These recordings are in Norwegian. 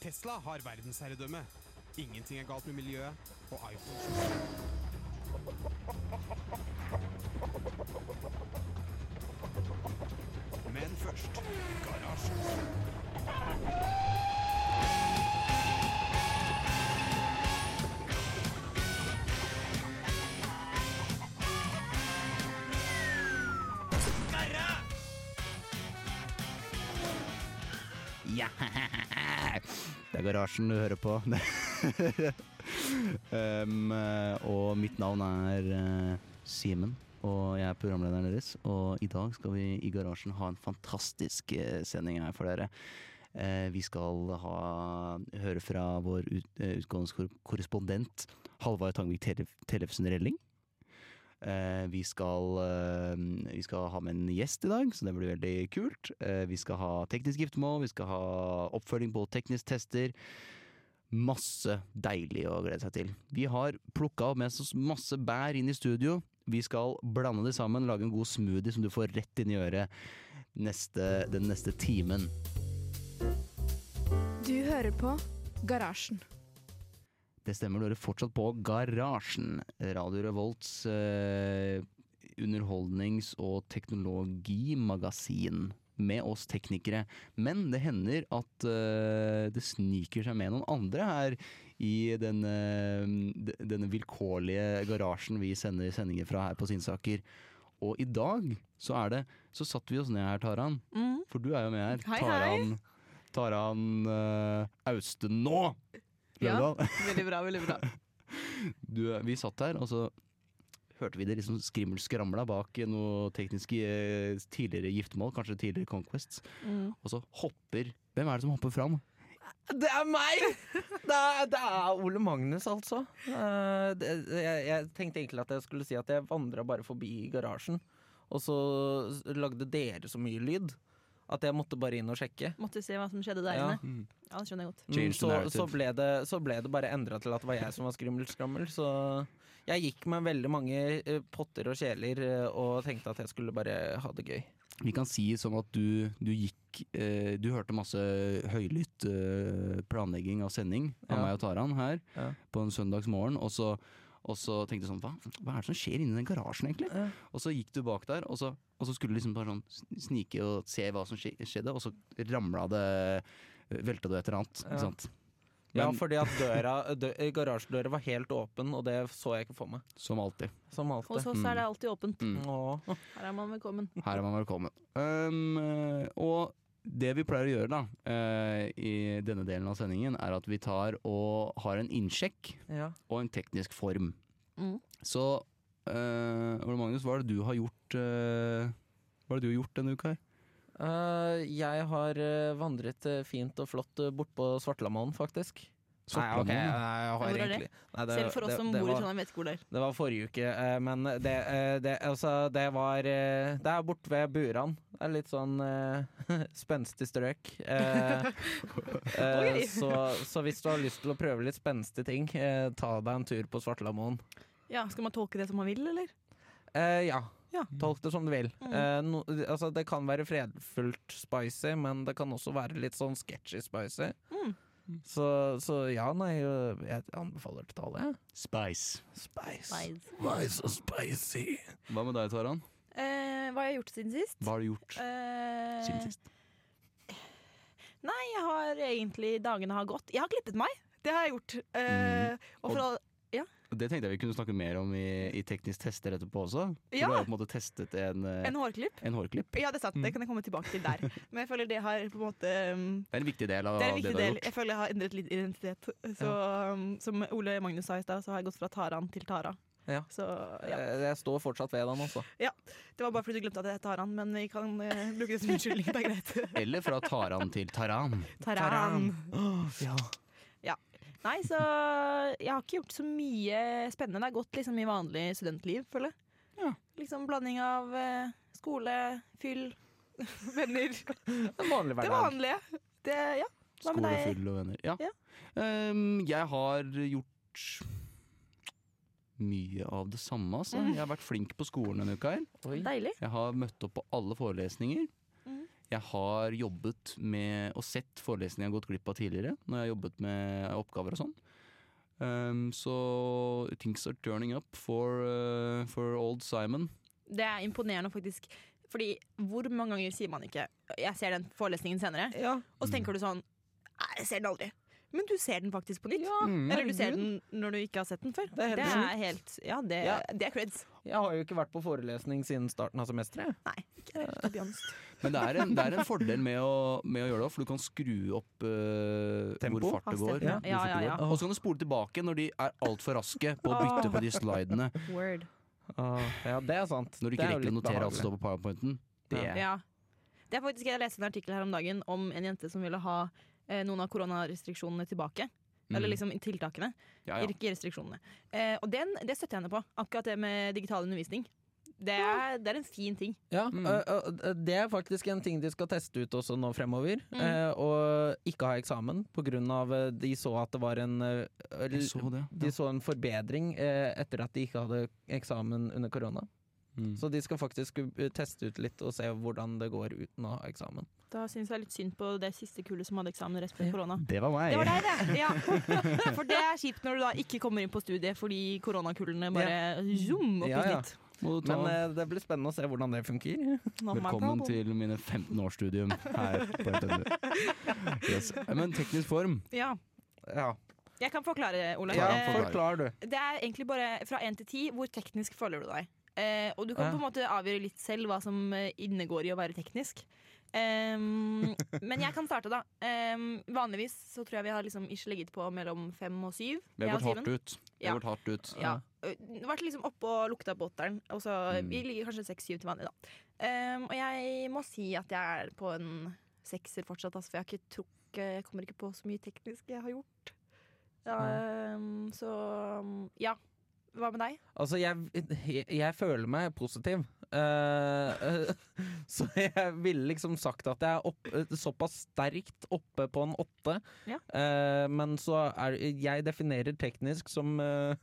Tesla har verdensherredømme. Ingenting er galt med miljøet, og iPhone Men først Garasjen. Det er garasjen du hører på. um, og mitt navn er uh, Simen, og jeg er programlederen deres. Og i dag skal vi i garasjen ha en fantastisk uh, sending her for dere. Uh, vi skal ha, høre fra vår ut, uh, utgående kor- korrespondent Halvard Tangvik Tellefsen Relling. Eh, vi, skal, eh, vi skal ha med en gjest i dag, så det blir veldig kult. Eh, vi skal ha teknisk giftermål, vi skal ha oppfølging på teknisk tester. Masse deilig å glede seg til. Vi har plukka med oss masse bær inn i studio. Vi skal blande det sammen, lage en god smoothie som du får rett inn i øret neste, den neste timen. Du hører på Garasjen. Det stemmer, du hører fortsatt på Garasjen. Radio Revolts eh, underholdnings- og teknologimagasin. Med oss teknikere. Men det hender at uh, det sniker seg med noen andre her i denne, d- denne vilkårlige garasjen vi sender sendinger fra her på Sinnsaker. Og i dag så er det Så satte vi oss ned her, Taran. For du er jo med her. Hei, Taran, Taran uh, Austen Ja, veldig bra, veldig bra. Du, vi satt her, og så hørte vi det liksom skrimmel skramla bak noe tekniske eh, tidligere giftermål, kanskje tidligere Conquests. Mm. Og så hopper Hvem er det som hopper fram? Det er meg! Det er, det er Ole Magnus, altså. Eh, det, jeg, jeg tenkte egentlig at jeg skulle si at jeg vandra bare forbi garasjen, og så lagde dere så mye lyd at jeg måtte bare inn og sjekke. Måtte se hva som skjedde der Ja. inne. Ja, det skjønner jeg godt. Mm, så, så, ble det, så ble det bare endra til at det var jeg som var skrimmelskrammel. Så jeg gikk med veldig mange eh, potter og kjeler eh, og tenkte at jeg skulle bare ha det gøy. Vi kan si sånn at du, du gikk eh, Du hørte masse høylytt eh, planlegging av sending av Ja. meg og Taran her Ja. på en søndagsmorgen, og så, og så tenkte du sånn hva, hva er det som skjer inni den garasjen, egentlig? Ja. Og så gikk du bak der, og så, og så skulle du liksom bare sånn snike og se hva som skjedde, og så ramla det Velta du et eller annet, Ja. ikke sant? Ja, fordi at døra, dø, garasjedøra var helt åpen, og det så jeg ikke for meg. Som alltid. Som Hos oss er det alltid åpent. Mm. Her er man velkommen. Her er man velkommen. Um, og det vi pleier å gjøre da, eh, i denne delen av sendingen, er at vi tar og har en innsjekk Ja. og en teknisk form. Mm. Så uh, Ole Magnus, hva er det du har gjort uh, Hva er det du har gjort denne uka her? Uh, jeg har vandret fint og flott bortpå bort på Svartlamoen, faktisk. Nei, ok, nei, jeg har egentlig nei, det- Selv for oss det- som det bor i Trondheim, vet ikke hvor det er. Det var forrige uke, eh, men det, eh, det, altså, det var eh, Det er borte ved Buran. Det er litt sånn uh, spenstig strøk. Uh, eh, Ok. så, så hvis du har lyst til å prøve litt spenstige ting, eh, ta deg en tur på Svartlamoen. Ja, Skal man tolke det som man vil, eller? Eh, ja. Ja. Tolk det som du vil. Mm. Eh, no, altså, det kan være fredfullt spicy, men det kan også være litt sånn sketchy spicy. Mm. Så, så ja, nei, jeg anbefaler det til alle. jeg. Spice. Spice. Nice. Why so spicy? Hva med deg, Taran? Eh, hva har jeg gjort siden sist? Hva har du gjort Eh, siden sist? Nei, jeg har egentlig Dagene har gått. Jeg har klippet meg. Det har jeg gjort. Eh, Mm. og for Og- all, Det tenkte jeg vi kunne snakke mer om i, i teknisk tester etterpå også. For Ja. Du har jo på en måte testet en, eh, en hårklipp. en hårklipp. Ja, det er sant. Det kan jeg komme tilbake til der. Men jeg føler det har på en måte um, Det er en viktig del av Det en det du har del. gjort. Jeg føler jeg har endret litt identitet. Så um, Som Ole Magnus sa i stad, så har jeg gått fra Taran til Tara. Ja. Så ja. Eh, Jeg står fortsatt ved den, altså. Det var bare fordi du glemte at det het Taran, men vi kan uh, bruke det som unnskyldning. Det er greit. Eller fra Taran til Taran. Taran. Ja. Nei, så jeg har ikke gjort så mye spennende. Det har gått liksom i vanlig studentliv, føler jeg. Ja. Liksom blanding av eh, skole, fyll, venner. En vanlig Det vanlige. Det, ja. Hva med Skole fyll og venner. Ja. Ja. Um, jeg har gjort mye av det samme, altså. Mm. Jeg har vært flink på skolen denne uka her. Deilig. Jeg har møtt opp på alle forelesninger. Jeg har jobbet med og sett forelesninger jeg har gått glipp av tidligere, når jeg har jobbet med oppgaver og sånn. Um, så things are turning up for, uh, for old Simon. Det er imponerende, faktisk. Fordi hvor mange ganger sier man ikke 'jeg ser den forelesningen senere', Ja. og så tenker du sånn jeg ser den aldri'. Men du ser den faktisk på nytt. Mm. Eller du ser den når du ikke har sett den før. Det er helt det er helt Ja, det, Ja. det er creds. Jeg har jo ikke vært på forelesning siden starten av semesteret. Nei, ikke helt. Men det er en, det er en fordel med å, med å gjøre det, for du kan skru opp uh, Tempo? hvor fart det går. Ja. Ja, ja, ja. Og så kan du spole tilbake når de er altfor raske på å bytte på de slidene. Word. Uh, ja, det er sant. Når du ikke er rekker å notere alt som står på powerpointen. Det Ja. Ja. Det er faktisk, Jeg leste en artikkel her om dagen om en jente som ville ha noen av koronarestriksjonene tilbake. Mm. Eller liksom tiltakene, ja, ja. ikke restriksjonene. Eh, og den, det støtter jeg henne på. Akkurat det med digital undervisning. Det er, det er en fin ting. Ja, Mm. ø, det er faktisk en ting de skal teste ut også nå fremover. Mm. eh, og ikke ha eksamen på grunn av eh, de så at det var en eh, så det. De så en forbedring eh, etter at de ikke hadde eksamen under korona. Mm. Så de skal faktisk eh, teste ut litt og se hvordan det går uten å ha eksamen. Da syns jeg litt synd på det siste kullet som hadde eksamen rett før korona. Det var meg. Det var deg, det! Ja. For det er kjipt når du da ikke kommer inn på studiet fordi koronakullene bare zoom opp Ja, ja. Men eh, det blir spennende å se hvordan det funker. Velkommen til mine 15 års studium her på NTNU. Yes. Men teknisk form Ja. Ja, Jeg kan forklare, Ole. Ja, Eh, forklar. Det er egentlig bare fra én til ti hvor teknisk føler du deg. Eh, og du kan Ja. på en måte avgjøre litt selv hva som eh, innegår i å være teknisk. Ehm, men jeg kan starte, da. Um, vanligvis så tror jeg vi har liksom ikke ligget på mellom fem og syv. Vi har gått hardt ut. Vi Ja. har gått hardt ut. Ja. ja. Vært liksom oppe og lukta på åtteren. Og så Mm. Vi ligger kanskje seks-syv til vanlig, da. Um, og jeg må si at jeg er på en sekser fortsatt, altså, for jeg ikke trukket Jeg kommer ikke på så mye teknisk jeg har gjort. Ehm, så ja. Hva med deg? Altså, jeg, jeg, jeg føler meg positiv. Uh, så jeg ville liksom sagt at jeg er opp, såpass sterkt oppe på en åtte. Ja. Uh, men så er Jeg definerer teknisk som eh,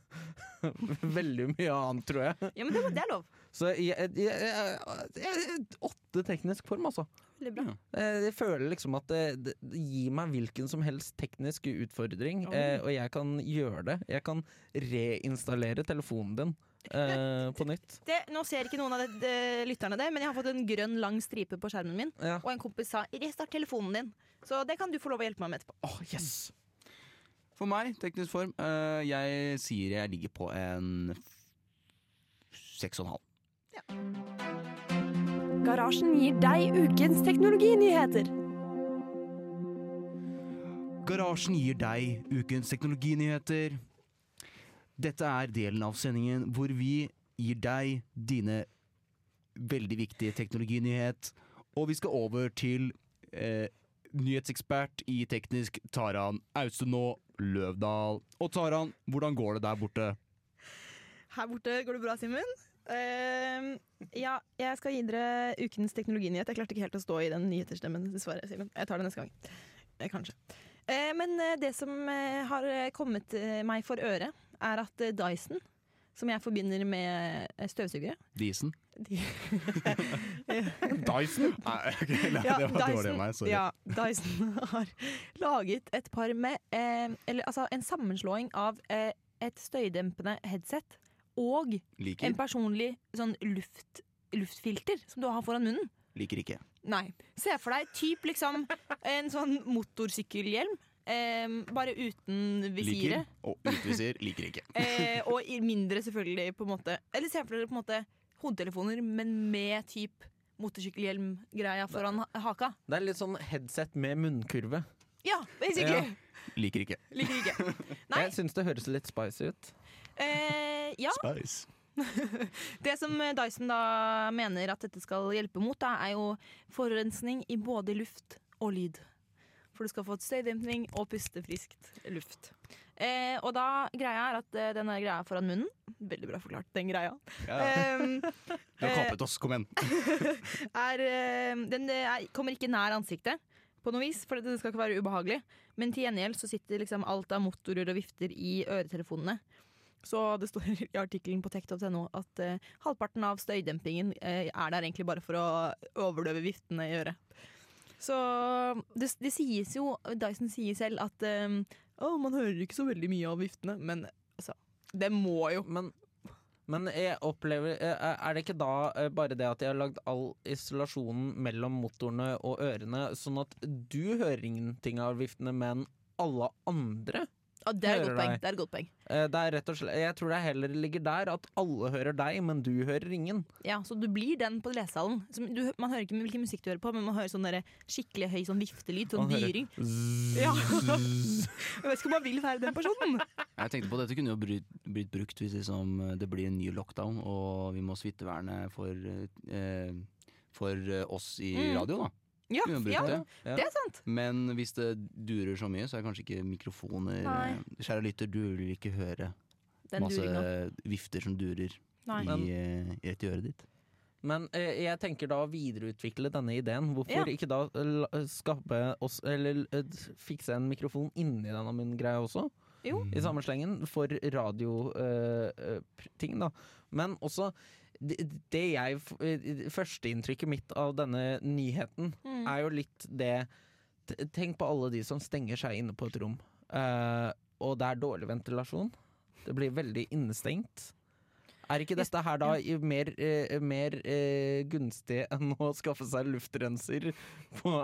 veldig mye annet, tror jeg. Ja, men det, det er lov. Så jeg, jeg, åtte teknisk form, altså. Veldig bra. Ja. Jeg føler liksom at det, det, det gir meg hvilken som helst teknisk utfordring, Oi. eh, og jeg kan gjøre det. Jeg kan reinstallere telefonen din eh, på nytt. Det, nå ser ikke noen av det, det, lytterne det, men jeg har fått en grønn, lang stripe på skjermen min. Ja. Og en kompis sa 'restart telefonen din'. Så det kan du få lov å hjelpe meg med etterpå. Åh, yes! For meg, teknisk form, uh, jeg sier jeg ligger på en seks og en halv. Garasjen gir deg ukens teknologinyheter. Garasjen gir deg ukens teknologinyheter. Dette er delen av sendingen hvor vi gir deg dine veldig viktige teknologinyhet. Og vi skal over til eh, nyhetsekspert i teknisk Taran Austenå Løvdal. Og Taran, hvordan går det der borte? Her borte går det bra, Simen. Ehm, ja, jeg skal gi dere ukens teknologinyhet. Jeg klarte ikke helt å stå i den nyheterstemmen, dessverre. Simon. Jeg tar det neste gang. Eh, kanskje. Uh, men eh, det som har kommet meg for øre, er at Dyson, som jeg forbinder med støvsugere Disen? Dyson? Nei, ok, nei, Ja, det var dårlig av meg. Sorry. Ja, Dyson har laget et par med eh, Eller altså en sammenslåing av eh, et støydempende headset og Liker? en personlig sånn luft, luftfilter som du har foran munnen. Liker ikke. Nei. Se for deg typ liksom en sånn motorsykkelhjelm, eh, bare uten visiret. Liker. Og utvisir. Liker ikke. Eh, og mindre selvfølgelig, på en måte. Eller se for dere på en måte hodetelefoner, men med typ motorsykkelhjelmgreia foran ha- haka. Det er litt sånn headset med munnkurve. Ja, basically. Ja. Liker ikke. Liker ikke. Nei. Jeg syns det høres litt spicy ut. Eh, ja, Spice. det som Dyson da mener at dette skal hjelpe mot, da, er jo forurensning i både luft og lyd. For du skal få et støydempning og puste friskt luft. Eh, og da greia er at eh, denne greia foran munnen Veldig bra forklart, den greia. Ja. Ehm, Du har kapet oss, kom igjen. er, eh, den eh, er, kommer ikke nær ansiktet på noe vis, for det skal ikke være ubehagelig. Men til gjengjeld så sitter liksom alt av motorer og vifter i øretelefonene. Så det står i artikkelen på tech.no at eh, halvparten av støydempingen eh, er der egentlig bare for å overdøve viftene i øret. Så det, det sies jo Dyson sier selv at eh, oh, man hører ikke så veldig mye av viftene, men altså Det må jo Men, men jeg opplever eh, Er det ikke da eh, bare det at jeg har lagd all isolasjonen mellom motorene og ørene, sånn at du hører ingenting av viftene, men alle andre? Ja, Det er et godt poeng. Det er et godt poeng. Eh, Det er rett og slett, jeg tror det heller ligger der at alle hører deg, men du hører ingen. Ja, Så du blir den på lesesalen. Man hører ikke hvilken musikk du hører på, men man hører sånn skikkelig høy sånn viftelyd. Sånn dyring. Ja. Jeg vet ikke om man vil være den personen. Jeg tenkte på Dette kunne jo blitt, blitt brukt hvis liksom, eh, det blir en ny lockdown og vi må smitteverne for, eh, for eh, oss i Mm. radio. da Ja, ja det. Ja. det er sant. Men hvis det durer så mye, så er kanskje ikke mikrofoner Nei. eh, Kjære lytter, du vil ikke høre Den masse duringa. vifter som durer Nei. i, et rett i øret ditt. Men eh, jeg tenker da å videreutvikle denne ideen. Hvorfor Ja. ikke da eh, skape oss Eller eh, fikse en mikrofon inni denne munngreia også? Jo. I samme slengen for radioting, da. Men også det, det jeg eh, Førsteinntrykket mitt av denne nyheten Mm. er jo litt det Tenk på alle de som stenger seg inne på et rom, uh, og det er dårlig ventilasjon. Det blir veldig innestengt. Er ikke dette her da mer, eh, mer gunstig enn å skaffe seg luftrenser på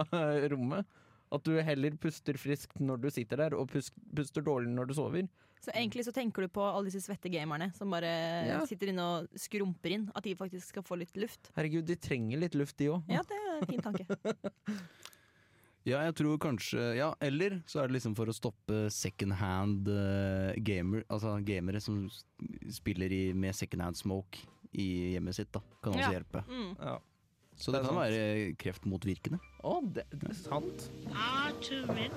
rommet? At du heller puster friskt når du sitter der, og pus puster dårlig når du sover? Så egentlig så tenker du på alle disse svette gamerne som bare Ja. sitter inne og skrumper inn. At de faktisk skal få litt luft. Herregud, de trenger litt luft, de òg. Ja, det er en fin tanke. Ja, jeg tror kanskje Ja, eller så er det liksom for å stoppe second hand eh, gamer Altså gamere som spiller i, med second hand smoke i hjemmet sitt, da. Kan også Ja. hjelpe. Mm. Ja. Så Det det, kan sant. være kreftmotvirkende. Å, det, det er sant. Does it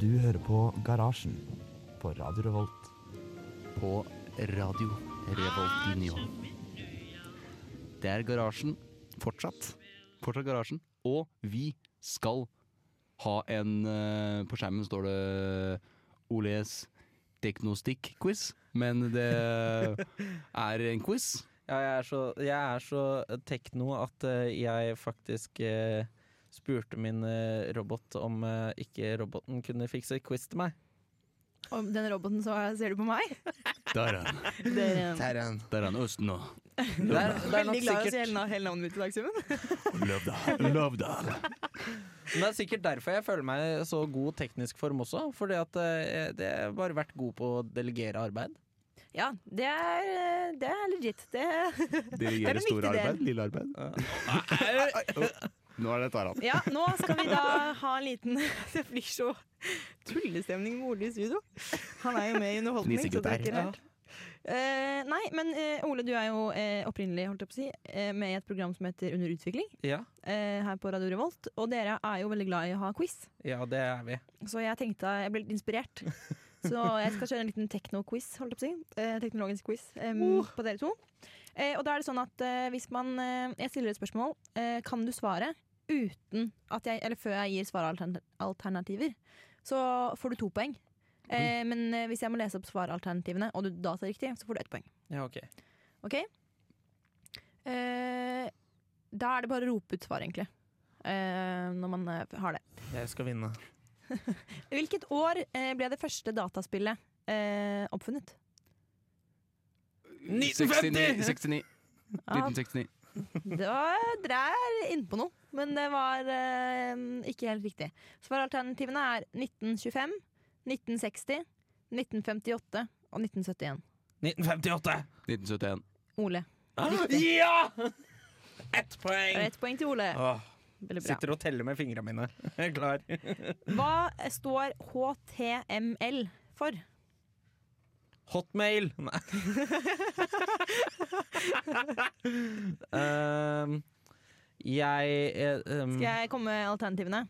Du hører på Garasjen på Radio Revolt. På radio Revolt Revoltinho. Det er garasjen fortsatt. Fortsatt garasjen. Og vi skal ha en eh, På skjermen står det Oles Teknostikk-quiz, men det er en quiz. Ja, jeg er så, jeg er så tekno at eh, jeg faktisk eh, spurte min eh, robot om eh, ikke roboten kunne fikse quiz til meg. Om den roboten, så ser du på meg? Der er han. Der er, han. Der er han Østen nå. Der, er, er nok veldig glad i å si hele, navnet mitt i dag, Simen. Løvdal. Løvdal. men det er sikkert derfor jeg føler meg så god teknisk form også. Fordi at eh, det har bare vært god på å delegere arbeid. Ja, det er, det er legit. Det, Det gjør store arbeid, lille arbeid. Nå er det Taran. ja, nå skal vi da ha en liten Det blir så tullestemning med Ole i studio. Han er jo med i underholdning. Så det er ikke rart. Uh, nei, men uh, Ole, du er jo uh, opprinnelig holdt jeg på å si, med i et program som heter Under utvikling Ja, eh, her på Radio Revolt. Og dere er jo veldig glad i å ha quiz. ja det er vi. Så jeg tenkte jeg ble litt inspirert. Så jeg skal kjøre en liten tekno-quiz, holdt jeg på å si. Eh, teknologisk quiz em, på dere to. Eh, og da er det sånn at eh, hvis man eh, Jeg stiller et spørsmål. Eh, kan du svare uten at jeg Eller før jeg gir svaralternativer, så får du to poeng. Eh, men hvis jeg må lese opp svaralternativene, og du da tar riktig, så får du ett poeng. Ja, ok. OK? Eh, da er det bare å rope ut svar, egentlig. Eh, når man har det. Jeg skal vinne. Hvilket år eh, ble det første dataspillet eh, oppfunnet? 69. 69. Ja, 1969. det var, dere er inne noe, men det var eh, ikke helt riktig. Svaralternativene er 1925, 1960, 1958 og 1971. 1958! 1971. Ole. Ja! Ett poeng! ett poeng til Ole. Åh, Veldig bra. sitter og teller med fingrene mine. Jeg er klar. Hva står HTML for? Hotmail! Nei. um, jeg ehm, Skal jeg komme med alternativene?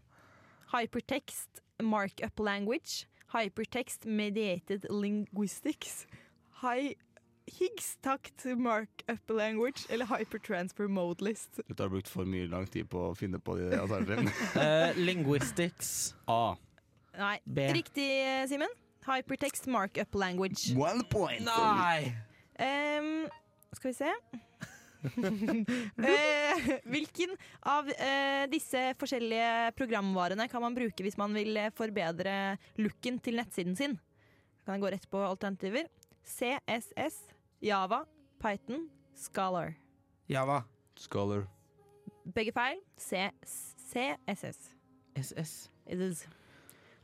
Hypertext markup language. Hypertext mediated linguistics. High Higgs-takt markup language eller hypertransfer mode list. Dette har brukt for mye lang tid på å finne på de alternativene. uh, Linguistics. A. Nei, B. riktig, Simen. Hypertext markup language. One point. Nei! Um, skal vi se uh, Hvilken av uh, disse forskjellige programvarene kan man bruke hvis man vil forbedre looken til nettsiden sin? Kan jeg gå rett på alternativer? CSS, Java, Python, Scholar. Java. Scholar. Begge feil. C CSS. SS. It is.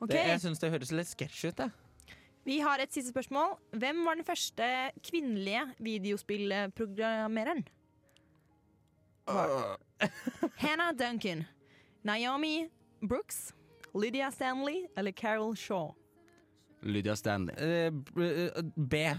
Okay. Det, jeg syns det høres litt sketsj ut, jeg. Vi har et siste spørsmål. Hvem var den første kvinnelige videospillprogrammereren? Hannah Duncan, Naomi Brooks, Lydia Stanley eller Carol Shaw? Lydia Stanley. Uh, b- eh. Et-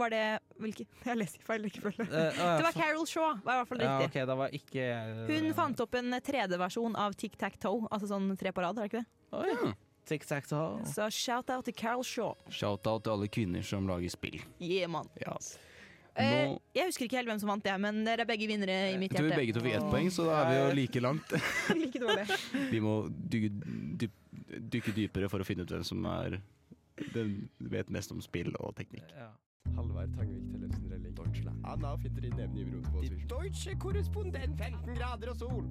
Var det hvilke? Jeg leser i feil rekkefølge. Uh, uh, Det var Carol Shaw, var i hvert fall Ja, riktig. ok, da var ikke uh, Hun fant opp en 3D-versjon av Tic Tac Toe, altså sånn tre på rad, er det ikke det? Å, ja. Tic tac toe. Så shout out til Carol Shaw. Shout-out til alle kvinner som lager spill. Yeah, man. Ja. Eh, Nå jeg husker ikke helt hvem som vant det, men dere er begge vinnere i mitt jeg tror vi hjerte. begge to fikk ett poeng, så da er vi jo like langt. like dårlig. Vi må dykke, dyp, dykke dypere for å finne ut hvem som er den vet mest om spill og teknikk. Ja. Halvard Tangvik Tellefsen Relling. Deutschland. Anna finner i nevne i Brot Deutsche korrespondent 15 grader og sol.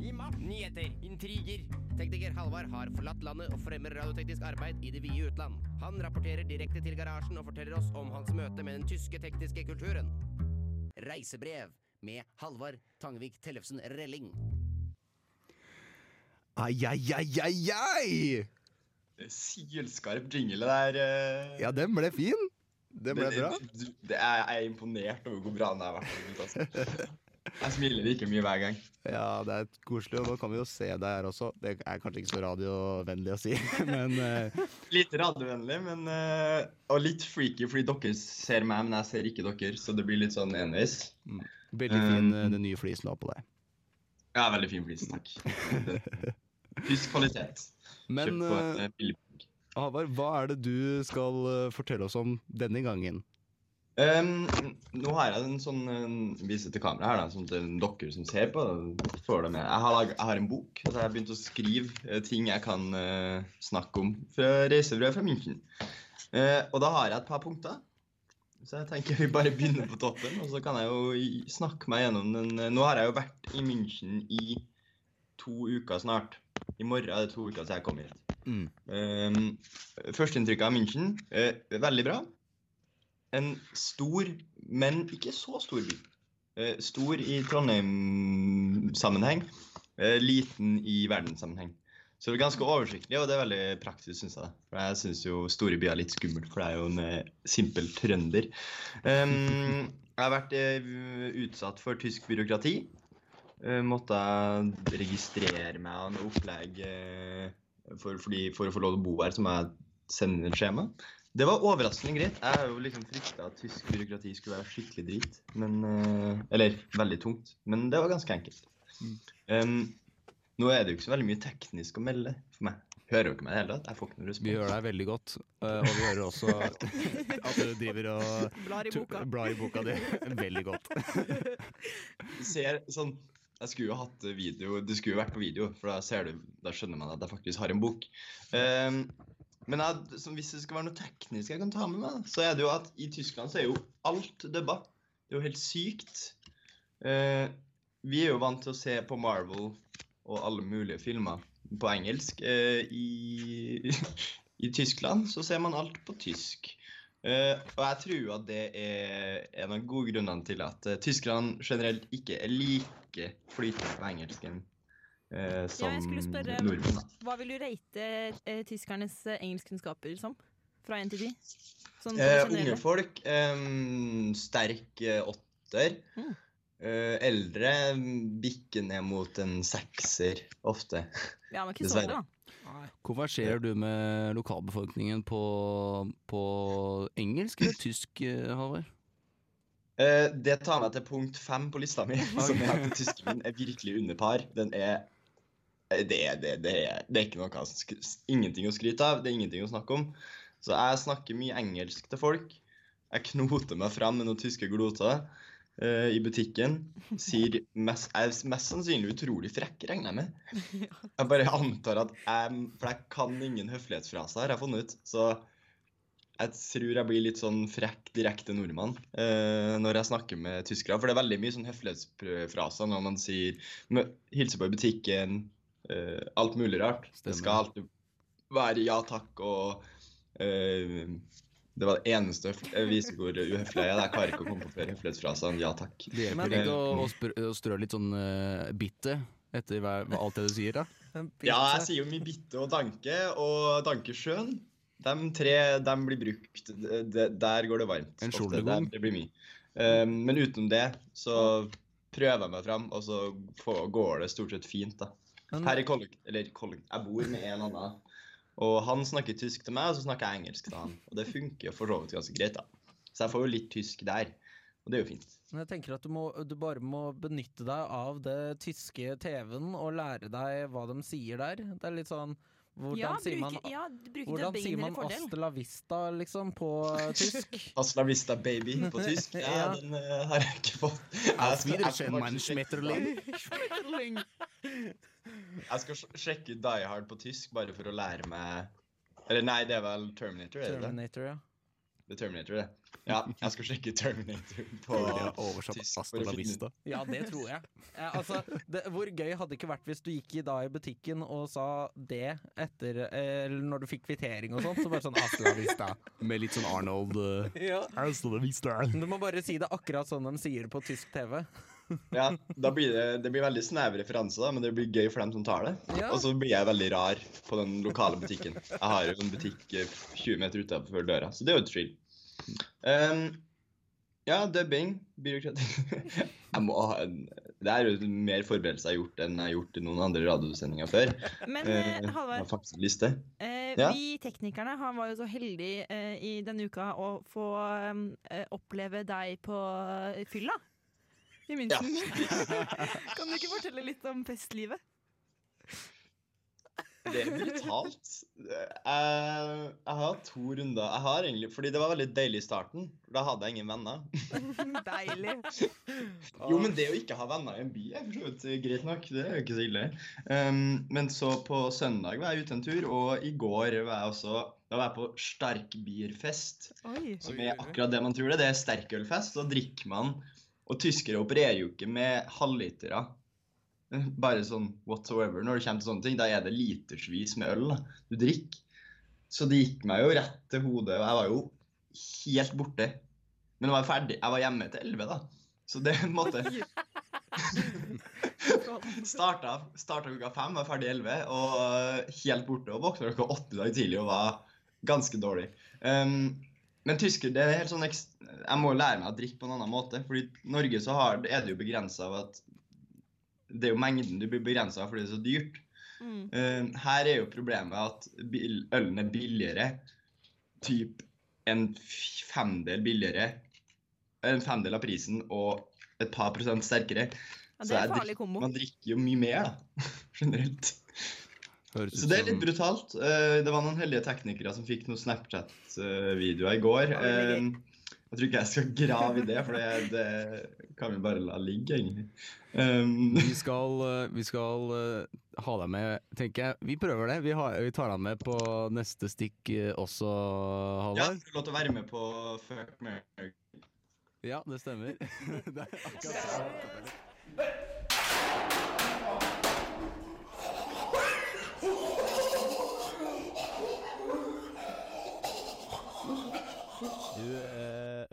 I mapp. Nyheter, intriger. Tekniker Halvard har forlatt landet og fremmer radioteknisk arbeid i det vide utland. Han rapporterer direkte til garasjen og forteller oss om hans møte med den tyske tekniske kulturen. Reisebrev med Halvard Tangvik Tellefsen Relling. Ai, ai, ai, ai, ai! Sylskarp jingle der. eh. Ja, den ble fin. Den ble bra. Det, det er, jeg er imponert over hvor bra den har vært. Altså. Jeg smiler like mye hver gang. Ja, det er koselig, og nå kan vi jo se deg her også. Det er kanskje ikke så radiovennlig å si, men uh... Litt radiovennlig, men uh, Og litt freaky, fordi dere ser meg, men jeg ser ikke dere. Så det blir litt sånn enveis. Veldig fin, eh, Um, den nye flisen du har på deg. Ja, veldig fin flis, takk. Tysk kvalitet. Men Kjøpt på et billig Halvard, hva er det du skal eh, fortelle oss om denne gangen? Um, nå har jeg en sånn en vise til kamera her, da, sånn til dere som ser på. Jeg har, jeg har en bok, så jeg har begynt å skrive eh, ting jeg kan uh, snakke om fra reisebrevet fra München. Uh, og da har jeg et par punkter. Så jeg tenker vi bare begynner på toppen, og så kan jeg jo snakke meg gjennom den. eh, Nå har jeg jo vært i München i to uker snart. I morgen er det to uker siden jeg kom hit. Mm. Um, Førsteinntrykket av München uh, veldig bra. En stor, men ikke så stor by. Uh, stor i Trondheim-sammenheng, uh, liten i verdenssammenheng. Så det er ganske oversiktlig, og det er veldig praktisk, syns jeg. For jeg syns jo store byer er litt skummelt, for det er jo en simpel trønder. Um, jeg har vært utsatt for tysk byråkrati. Måtte jeg registrere meg av noe opplegg for, fordi, for å få lov til å bo her, som jeg sender skjema. Det var overraskende greit. Jeg har jo liksom frykta at tysk byråkrati skulle være skikkelig drit. Men, eh, eller veldig tungt. Men det var ganske enkelt. Um, nå er det jo ikke så veldig mye teknisk å melde for meg. Hører dere meg i det hele tatt? Jeg får ikke noe respons. Vi hører deg veldig godt, eh, og vi hører også at du driver og Blar i boka. blar i boka di veldig godt. ser sånn Jeg skulle jo hatt video Det skulle jo vært på video, for da ser du Da skjønner man at jeg faktisk har en bok. Um, men jeg, hvis det skal være noe teknisk jeg kan ta med meg, så er det jo at i Tyskland så er jo alt dubba. Det er jo helt sykt. Uh, vi er jo vant til å se på Marvel og alle mulige filmer på engelsk. Uh, i, I Tyskland så ser man alt på tysk. Uh, og jeg tror at det er en av gode grunnene til at uh, tyskerne generelt ikke er like flytende på engelsken eh, Ja, som jeg skulle spørre, nordmenn. Hva vil du rate eh, tyskernes eh, engelskkunnskaper som? Fra 1 til 10? Sånn Eh, unge folk, em, sterk eh, åtter. Mm. Eh, eldre bikker ned mot en sekser ofte. Ja, men ikke Dessverre. Sånn, da. Hvorfor ser du med lokalbefolkningen på, på engelsk eller tysk, eh, Halvard? Eh, det tar meg til punkt fem på lista mi, som er at tysken min er virkelig under par. Den er eh, det, det, det, er, det er ikke noe ingenting å skryte av, det er ingenting å snakke om. Så jeg snakker mye engelsk til folk. Jeg knoter meg fram med noen tyske gloter uh, i butikken. Sier mest, jeg er mest sannsynlig utrolig frekk, regner jeg med. Jeg bare antar at jeg For jeg kan ingen høflighetsfraser, har jeg funnet ut. Så jeg tror jeg blir litt sånn frekk, direkte nordmann eh, når jeg snakker med tyskere. For det er veldig mye sånn høflighetsfraser når man sier mø- hilser på i butikken, eh, alt mulig rart. Det skal alltid være ja takk og eh, Det var det eneste jeg viser hvor uhøflig jeg er. Jeg klarer ikke å komme på flere høflighetsfraser enn ja takk. Det hjelper ikke å, å, strø litt sånn uh, bitte etter hver, hva- alt det du sier, da. Ja, jeg sier jo mye bitte og danke, og danke sjøen. De tre de blir brukt. De, de, der går det varmt. En ofte. skjoldegom. Der- Det blir mye. Um, men utenom det så prøver jeg meg fram, og så får, går det stort sett fint, da. Her i kollekt... Eller kollekt... Jeg bor med en annen. Og han snakker tysk til meg, og så snakker jeg engelsk til han. Og det funker jo for så vidt ganske greit, da. Så jeg får jo litt tysk der. Og det er jo fint. Men jeg tenker at du, må, du bare må benytte deg av det tyske TV-en og lære deg hva de sier der. Det er litt sånn Hvordan Ja, sier man, ja, hvordan sier man Asta la vista, liksom, på tysk? Asta la vista, baby, på tysk. Ja, Ja. den uh, har jeg ikke fått. Jeg Auf skal- jeg Wiedersehen, skal mein Schmetterling. Schmetterling. Jeg skal sjekke ut Die Hard på tysk bare for å lære meg Eller nei, det er vel Terminator, er det det? Terminator, ja. Det er Terminator, det. Ja, jeg skal sjekke Terminator på tysk. for la vista. Ja, det tror jeg. Eh, altså, det, hvor gøy hadde det ikke vært hvis du gikk i, da i butikken og sa det etter eh, Eller når du fikk kvittering og sånt, så bare sånn hasta la vista. Med litt sånn Arnold uh, Ja. La vista. Du må bare si det akkurat sånn de sier det på tysk TV. Ja, da blir det, det blir veldig snever referanse, da, men det blir gøy for dem som tar det. Ja. Og så blir jeg veldig rar på den lokale butikken. Jeg har jo en butikk eh, 20 meter utenfor døra, så det er jo et thrill. Um, ja, dubbing, byråkrati Jeg må ha en Det er jo mer forberedelser jeg har gjort enn jeg har gjort i noen andre radiosendinger før. Men har Halvard, uh, Ja. vi teknikerne han var jo så heldige uh, i denne uka å få eh, oppleve deg på fylla i München. kan du ikke fortelle litt om festlivet? Det er brutalt. Jeg, jeg har hatt to runder. Jeg har egentlig, fordi det var veldig deilig i starten. Da hadde jeg ingen venner. Deilig. Jo, men det å ikke ha venner i en by er for så vidt greit nok. Det er jo ikke så ille. Um, men så på søndag var jeg ute en tur, og i går var jeg også da var jeg på sterkbierfest, Som er akkurat det man tror det. Det er sterkølfest. Da drikker man Og tyskere opererer jo ikke med halvlitere. Bare sånn whatsoever. Når det kommer til sånne ting, da er det litersvis med øl da. du drikker. Så det gikk meg jo rett til hodet, og jeg var jo helt borte. Men jeg var ferdig. Jeg var hjemme til elleve, da. Så det på en måte Starta, starta klokka fem, var ferdig elleve, og øh, helt borte. Og våkna klokka åtte dag tidlig og var ganske dårlig. Um, men tysker, det er helt sånn Jeg må lære meg å drikke på en annen måte. fordi i Norge så har, er det jo begrensa av at Det er jo mengden du blir begrensa av fordi det er så dyrt. Mm. Um, her er jo problemet at bil, ølen er billigere. Typ en femdel billigere. En femdel av prisen og et par prosent sterkere. Ja, det er jeg en farlig kombo. Man drikker jo mye mer, da. Generelt. Så det er litt brutalt. Eh, Det var noen heldige teknikere som fikk noen Snapchat-videoer i går. Eh, Jeg tror ikke jeg skal grave i det, for det, det kan vi bare la ligge, egentlig. Um, Vi skal, eh, vi skal eh, ha deg med, tenker jeg. Vi prøver det. Vi, har, vi tar deg med på neste stikk også, Halvard. ja, du får lov til å være med på Fuck Mary. Ja, det stemmer. det er akkurat Du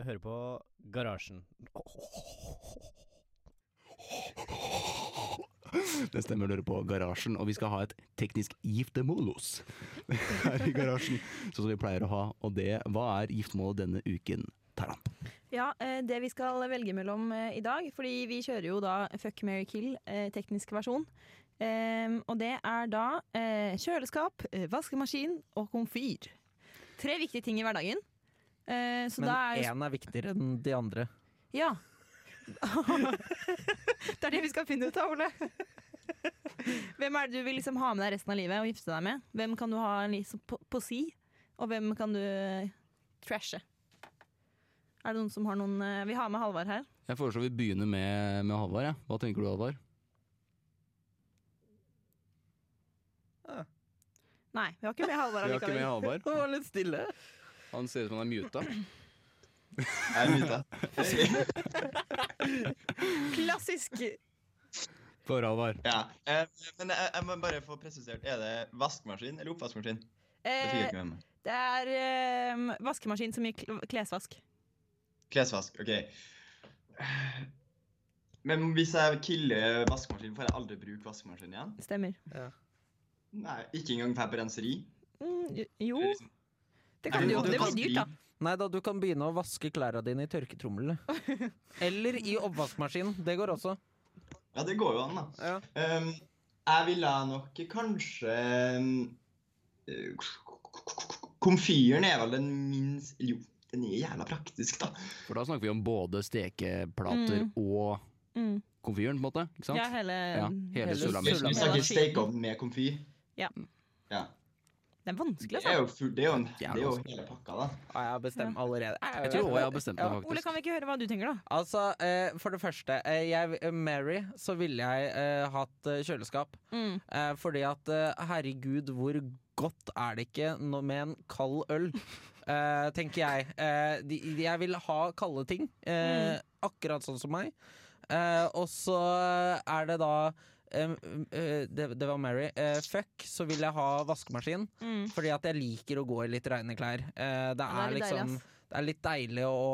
hører på Garasjen. Det stemmer, hører på Garasjen, og vi skal ha et teknisk giftermålos her i garasjen, sånn som vi pleier å ha. Og det, hva er giftermålet denne uken, Taran? Ja, eh, det vi skal velge mellom eh, i dag, fordi vi kjører jo da Fuck, marry, kill, eh, teknisk versjon. Ehm, og det er da eh, kjøleskap, vaskemaskin og komfyr. Tre viktige ting i hverdagen. Eh, så Men én er er viktigere enn de andre. Ja. det er det vi skal finne ut av, Ole. Hvem er det du vil liksom ha med deg resten av livet og gifte deg med? Hvem kan du ha liksom på, på si, og hvem kan du eh, trashe? Er det noen som har noen eh, Vi har med Halvard her. Jeg foreslår vi begynner med, med Halvard. Ja. Hva tenker du, Halvard? Nei, vi har ikke med Halvard Vi har ikke med Halvar Halvard. Det var litt stille. Han ser ut som han er muta. Jeg er muta. Klassisk. For Halvard. Ja. Eh, men jeg, jeg må bare få presisert. Er det vaskemaskin eller oppvaskmaskin? Det Eh, meg. det er eh, vaskemaskin som gir klesvask. Klesvask, OK. Men hvis jeg killer vaskemaskinen, får jeg aldri bruke vaskemaskinen igjen? Stemmer. Nei, ikke engang dra på renseri? Mm, jo, Liksom- det kan du jo. Det blir dyrt, da. Nei da, du kan begynne å vaske klærne dine i tørketrommelen. Eller i oppvaskmaskinen. Det går også. Ja, det går jo an, da. Ja. Um, jeg ville nok kanskje um, eh, Komfyren er vel den minst Jo, den er jævla praktisk, da. For da snakker vi om både stekeplater Mm. og Mm. komfyren, på en måte. Ikke sant? Ja, hele, Ja, hele hele sulamitten. Vi snakker stekeovn med komfyr. Ja. Ja. Det er vanskelig, Det er altså. jo, full, det er jo, en, det er jo hele pakka, da. Ja, jeg har bestemt allerede. Jeg tror også jeg har bestemt meg, Ole, kan vi ikke høre hva du tenker, da? Altså, eh, For det første, eh, jeg, eh, Mary, så ville jeg eh, hatt eh, kjøleskap. Mm. Eh, fordi at eh, herregud, hvor godt er det ikke med en kald øl? Eh, tenker jeg. Eh, de, de- jeg vil ha kalde ting. Eh, Akkurat sånn som meg. Eh, og så er det da eh, eh, det, det var Mary. Eh, fuck, så vil jeg ha vaskemaskin. Mm. Fordi at jeg liker å gå i litt reine klær. Eh, det, er, det er liksom ass. Det er litt deilig å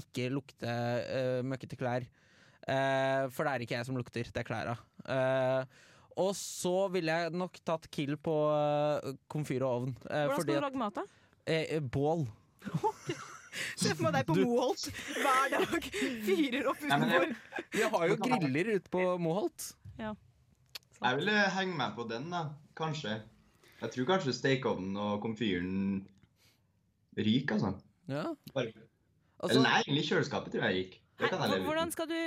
ikke lukte uh, møkkete klær. Eh, for det er ikke jeg som lukter, det er klærne. Eh, og så ville jeg nok tatt kill på komfyr og ovn. Hvordan fordi skal du lage mat, da? bål. Se for meg deg på Moholt hver dag. Fyrer opp utenfor. Vi har jo griller ute på Moholt. Jeg ville henge meg på den, da. Kanskje. Jeg tror kanskje stekeovnen og komfyren ryker, altså. Ja. Bare. Altså, Eller nei, egentlig kjøleskapet tror jeg gikk. Det kan jeg leve Hvordan skal du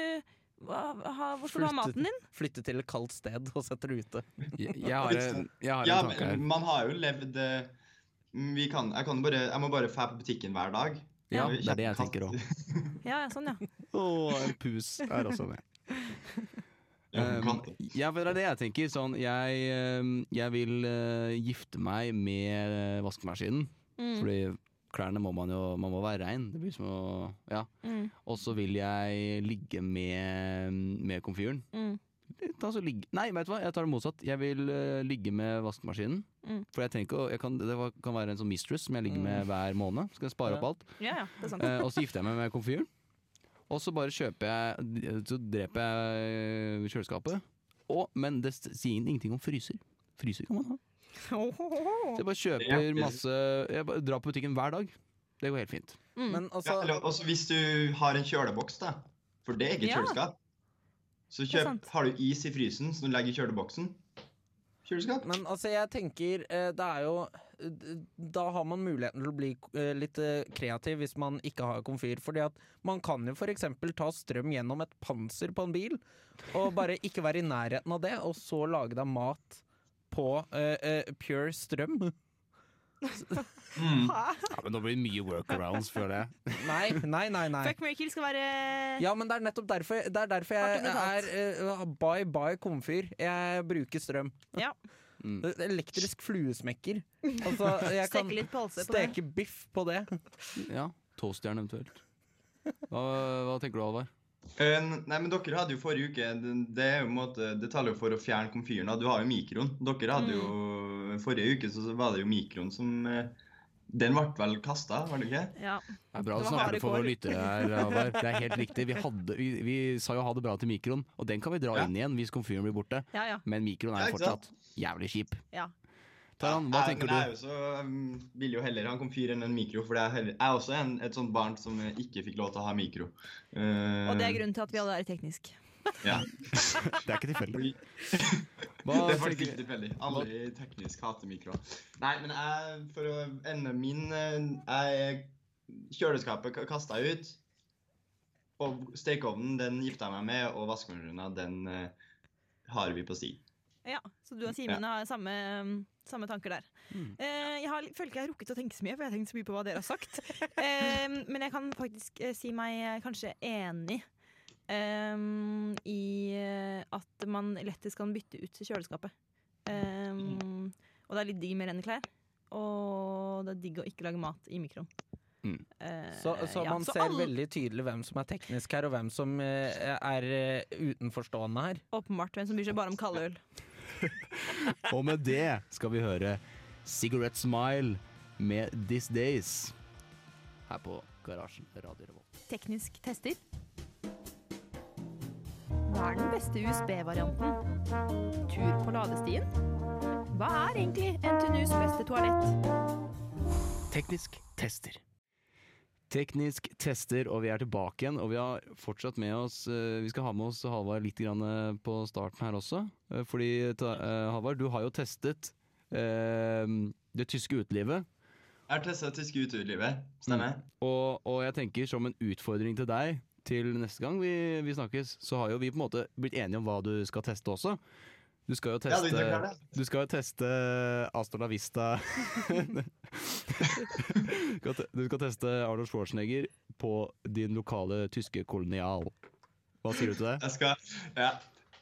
hva, ha, Hvor skal du ha maten din? Flytte til et kaldt sted og sette det ute. Jeg, jeg har en, jeg har Ja, en tanke her. men man har jo levd eh, vi kan, jeg, kan bare, jeg må bare dra på butikken hver dag. Ja, det er det jeg tenker òg. Ja, ja, sånn, ja. Å, en pus er også med. Ja, Um, ja, for det er det jeg tenker. Sånn, jeg, um, jeg vil uh, gifte meg med uh, vaskemaskinen. Mm. Fordi klærne må man jo Man må være rein. Det blir som å Ja. Mm. Og så vil jeg ligge med, med komfyren. Mm. Altså, ligge Nei, vet du hva, jeg tar det motsatt. Jeg vil uh, ligge med vaskemaskinen. Mm. For jeg trenger ikke å jeg kan, Det kan være en sånn mistress som jeg ligger med hver måned. Skal jeg spare Ja. opp alt. Ja, ja, det er sant. Eh, og så gifter jeg meg med komfyren. Og så bare kjøper jeg Så dreper jeg eh, kjøleskapet. Og, men det sier ingenting om fryser. Fryser kan man ha. Så jeg bare kjøper masse Jeg bare drar på butikken hver dag. Det går helt fint. Mm. Men Ja, altså eller også hvis du har en kjøleboks, da. For det er ikke et Ja. kjøleskap. Så kjøp, har du is i frysen som du legger i kjøleboksen. Kjøleskap. Men altså, jeg tenker eh, Det er jo eh, Da har man muligheten til å bli eh, litt kreativ hvis man ikke har komfyr. Fordi at man kan jo f.eks. ta strøm gjennom et panser på en bil, og bare ikke være i nærheten av det, og så lage deg mat på uh, uh, pure strøm. Mm. Ja, men nå blir det mye workarounds, føler jeg. Nei, nei, nei. nei. Fuck, Kill skal være Ja, men det er nettopp derfor, det er derfor jeg er eh, bye bye komfyr. Jeg bruker strøm. Ja. Mm. Elektrisk fluesmekker. Altså, jeg kan Steke litt pølse på det. steke biff på det. Ja, Toastjern eventuelt. Hva, hva tenker du, Alvar? Eh, nei, men dere hadde jo forrige uke Det, det er jo en måte, det taler jo for å fjerne komfyren. Du har jo mikroen. Dere hadde jo Forrige uke så var det jo mikroen som eh, Den ble vel kasta, var det ikke? Ja. Det er bra å snakke for våre lyttere her, Alvar. Det er helt riktig. Vi, hadde, vi, vi sa jo ha det bra til mikroen, og den kan vi dra Ja. inn igjen hvis komfyren blir borte. Ja, ja. Men mikroen er jo fortsatt jævlig kjip. Ja. Taran, hva Ja, tenker du? jeg også, um, vil jo heller ha en komfyr enn en mikro, for jeg er, også en, et sånt barn som ikke fikk lov til å ha mikro. Uh, Og det er grunnen til at vi alle er teknisk. Ja. Det er ikke tilfeldig. det er faktisk ikke tilfeldig. Alle i teknisk hater mikro. Nei, men jeg, for å ende min eh, jeg, Kjøleskapet kasta jeg ut. Og stekeovnen den gifta jeg meg med, og vaskemaskinen den uh, har vi på sti. Ja, Så du og Simen har samme, samme tanker der. Mm. Eh, jeg har, føler ikke jeg har rukket å tenke så mye, for jeg har tenkt så mye på hva dere har sagt. Eh, men jeg kan faktisk eh, si meg eh, kanskje enig eh, i eh, at man lettest kan bytte ut kjøleskapet. Mm. og det er litt digg med rene klær. og det er digg å ikke lage mat i mikroen. Mm. Så, så ja, man så ser alle- veldig tydelig hvem som er teknisk her, og hvem som er utenforstående her. Åpenbart hvem som bryr seg bare om kaldøl. Og med det skal vi høre Cigarette Smile med This Days her på Garasjen Radio Revolt. Teknisk tester. Hva er den beste USB-varianten? Tur på ladestien? Hva er egentlig NTNUs beste toalett? Teknisk tester. Teknisk tester, og vi er tilbake igjen. Og vi har fortsatt med oss eh, Vi skal ha med oss Halvard litt eh, på starten her også. Eh, Fordi, Halvard, du har jo testet det tyske utelivet. Jeg har testa tyske utelivet. Stemmer. Og, og jeg tenker som en utfordring til deg til neste gang vi, vi snakkes, så har jo vi på en måte blitt enige om hva du skal teste også. Du skal jo teste, ja, du skal jo teste Astor la Vista Du skal teste Arnold Schwarzenegger på din lokale tyske kolonial. Hva sier du til det? Jeg skal Ja,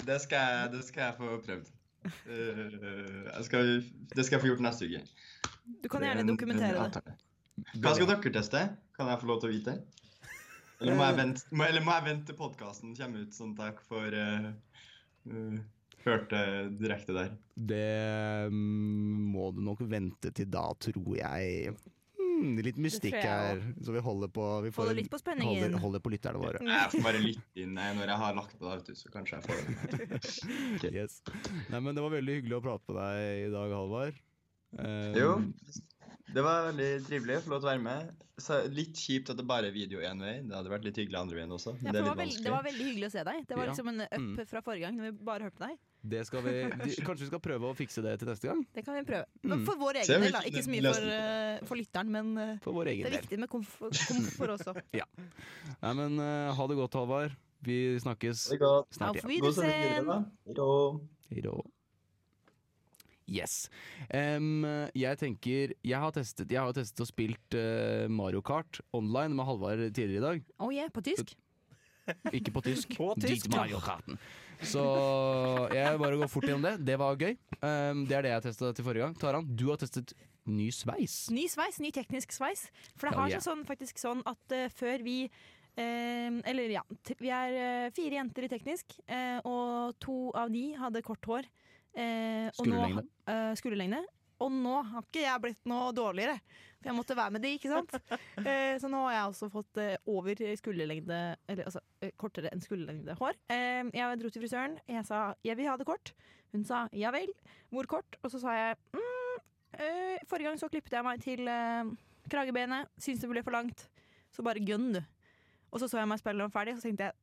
det skal jeg, det skal jeg få prøvd. Eh, jeg skal, det skal jeg få gjort neste uke. Du kan er gjerne dokumentere det. Hva skal dere teste? Kan jeg få lov til å vite? Eller må jeg vente, må, eller må jeg vente til podkasten kommer ut, sånn takk for uh, eh, hørt det direkte der? Det mm, må du nok vente til da, tror jeg. Hmm, litt mystikk her, så vi holder på vi får- Holder litt på spenningen. Holder, holder på lytterne våre. Jeg får bare lytte inn eh, når jeg har lagt på du, så kanskje jeg får det. Yes. Nei, men det var veldig hyggelig å prate med deg i dag, Halvard. Eh, Jo, det var veldig trivelig å få lov til å være med. Så litt kjipt at det bare er video én vei. Det hadde vært litt hyggelig andre veien også. Ja, det var veldig, det var veldig hyggelig å se deg. Det var Ja. liksom en up Mm. fra forrige gang når vi bare hørte deg. Det skal vi, kanskje vi skal prøve å fikse det til neste gang? Det kan vi prøve. Mm. For vår egen del, da. Ikke så mye for, eh, for lytteren, men uh, For vår det er viktig med komfort, komfort også. Ja. Nei, men uh, ha det godt, Halvard. Vi snakkes Det godt. snart igjen. Sending videre, Wiedersehen! da. Hei då. Yes. Um, jeg tenker Jeg har testet Jeg har testet og spilt uh, Mario Kart online med Halvard tidligere i dag. Oh yeah, på tysk? Ikke på tysk. På tysk, Dit. Mario Karten. Så jeg bare går fort gjennom det. Det var gøy. Um, det er det jeg testa til forrige gang. Taran, du har testet ny sveis. Ny sveis, ny teknisk sveis. For det har yeah. sånn, faktisk sånn at uh, før vi eh, Eller ja, vi er eh, fire jenter i teknisk, eh, og to av de hadde kort hår. Eh, Skulderlengde. eh, skulderlengde. Og nå har ikke jeg blitt noe dårligere, for jeg måtte være med de, ikke sant? Eh, så nå har jeg også fått eh, over skulderlengde Eller altså eh, kortere enn skulderlengde hår. Eh, jeg dro til frisøren, jeg sa jeg vil ha det kort. Hun sa ja vel, hvor kort? Og så sa jeg mm, eh, forrige gang så klippet jeg meg til kragebenet, syntes det ble for langt. Så bare gønn, du. Og så så jeg meg spillet om ferdig, og så tenkte jeg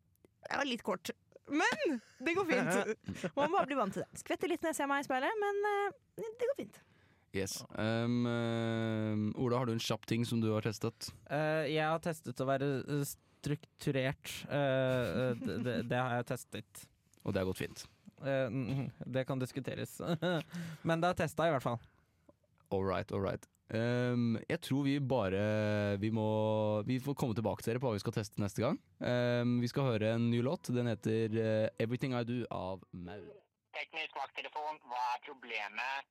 jeg var litt kort. Men det går fint. Man må bare bli vant til det. Skvetter litt når jeg ser meg i speilet, men uh, det går fint. Yes. Um, em, Ola, har du en kjapp ting som du har testet? Uh, jeg har testet å være eh, strukturert. Eh, eh, det, det, har jeg testet. Og det har gått fint. Eh, mm, det kan diskuteres. Men det har testa, i hvert fall. All right, all right. Em, jeg tror vi bare vi må Vi får komme tilbake til dere på hva vi skal teste neste gang. Um, vi skal høre en ny låt. Den heter uh, 'Everything I Do' av Maur. Teknisk vakttelefon, hva er problemet?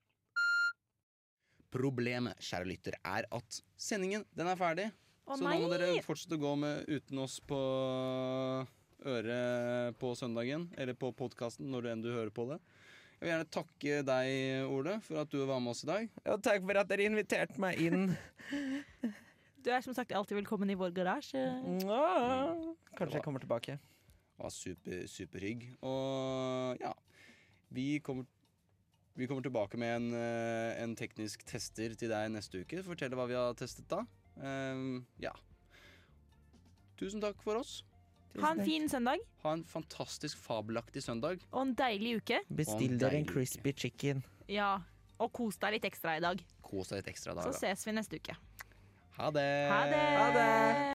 Problemet, kjære lytter, er at sendingen den er ferdig. Å så nå må dere fortsette å gå med uten oss på øret på søndagen, eller på podkasten når enn du hører på det. Jeg vil gjerne takke deg, Ole, for at du var med oss i dag. Og takk for at dere inviterte meg inn. Du er som sagt alltid velkommen i vår garasje. Ja, Kanskje jeg kommer tilbake. Det var super, superhygg. Og ja, vi kommer, vi kommer tilbake med en, eh, en teknisk tester til deg neste uke. Fortelle hva vi har testet da. Um, ja. Tusen takk for oss. Ha en fin søndag Ha en fantastisk fabelaktig søndag. og en deilig uke. Bestill deg en dere en deilig crispy chicken. Ja, Og kos deg litt ekstra i dag. Kos deg litt ekstra i Så dag. da. ses vi neste uke. Ha det. Ha det!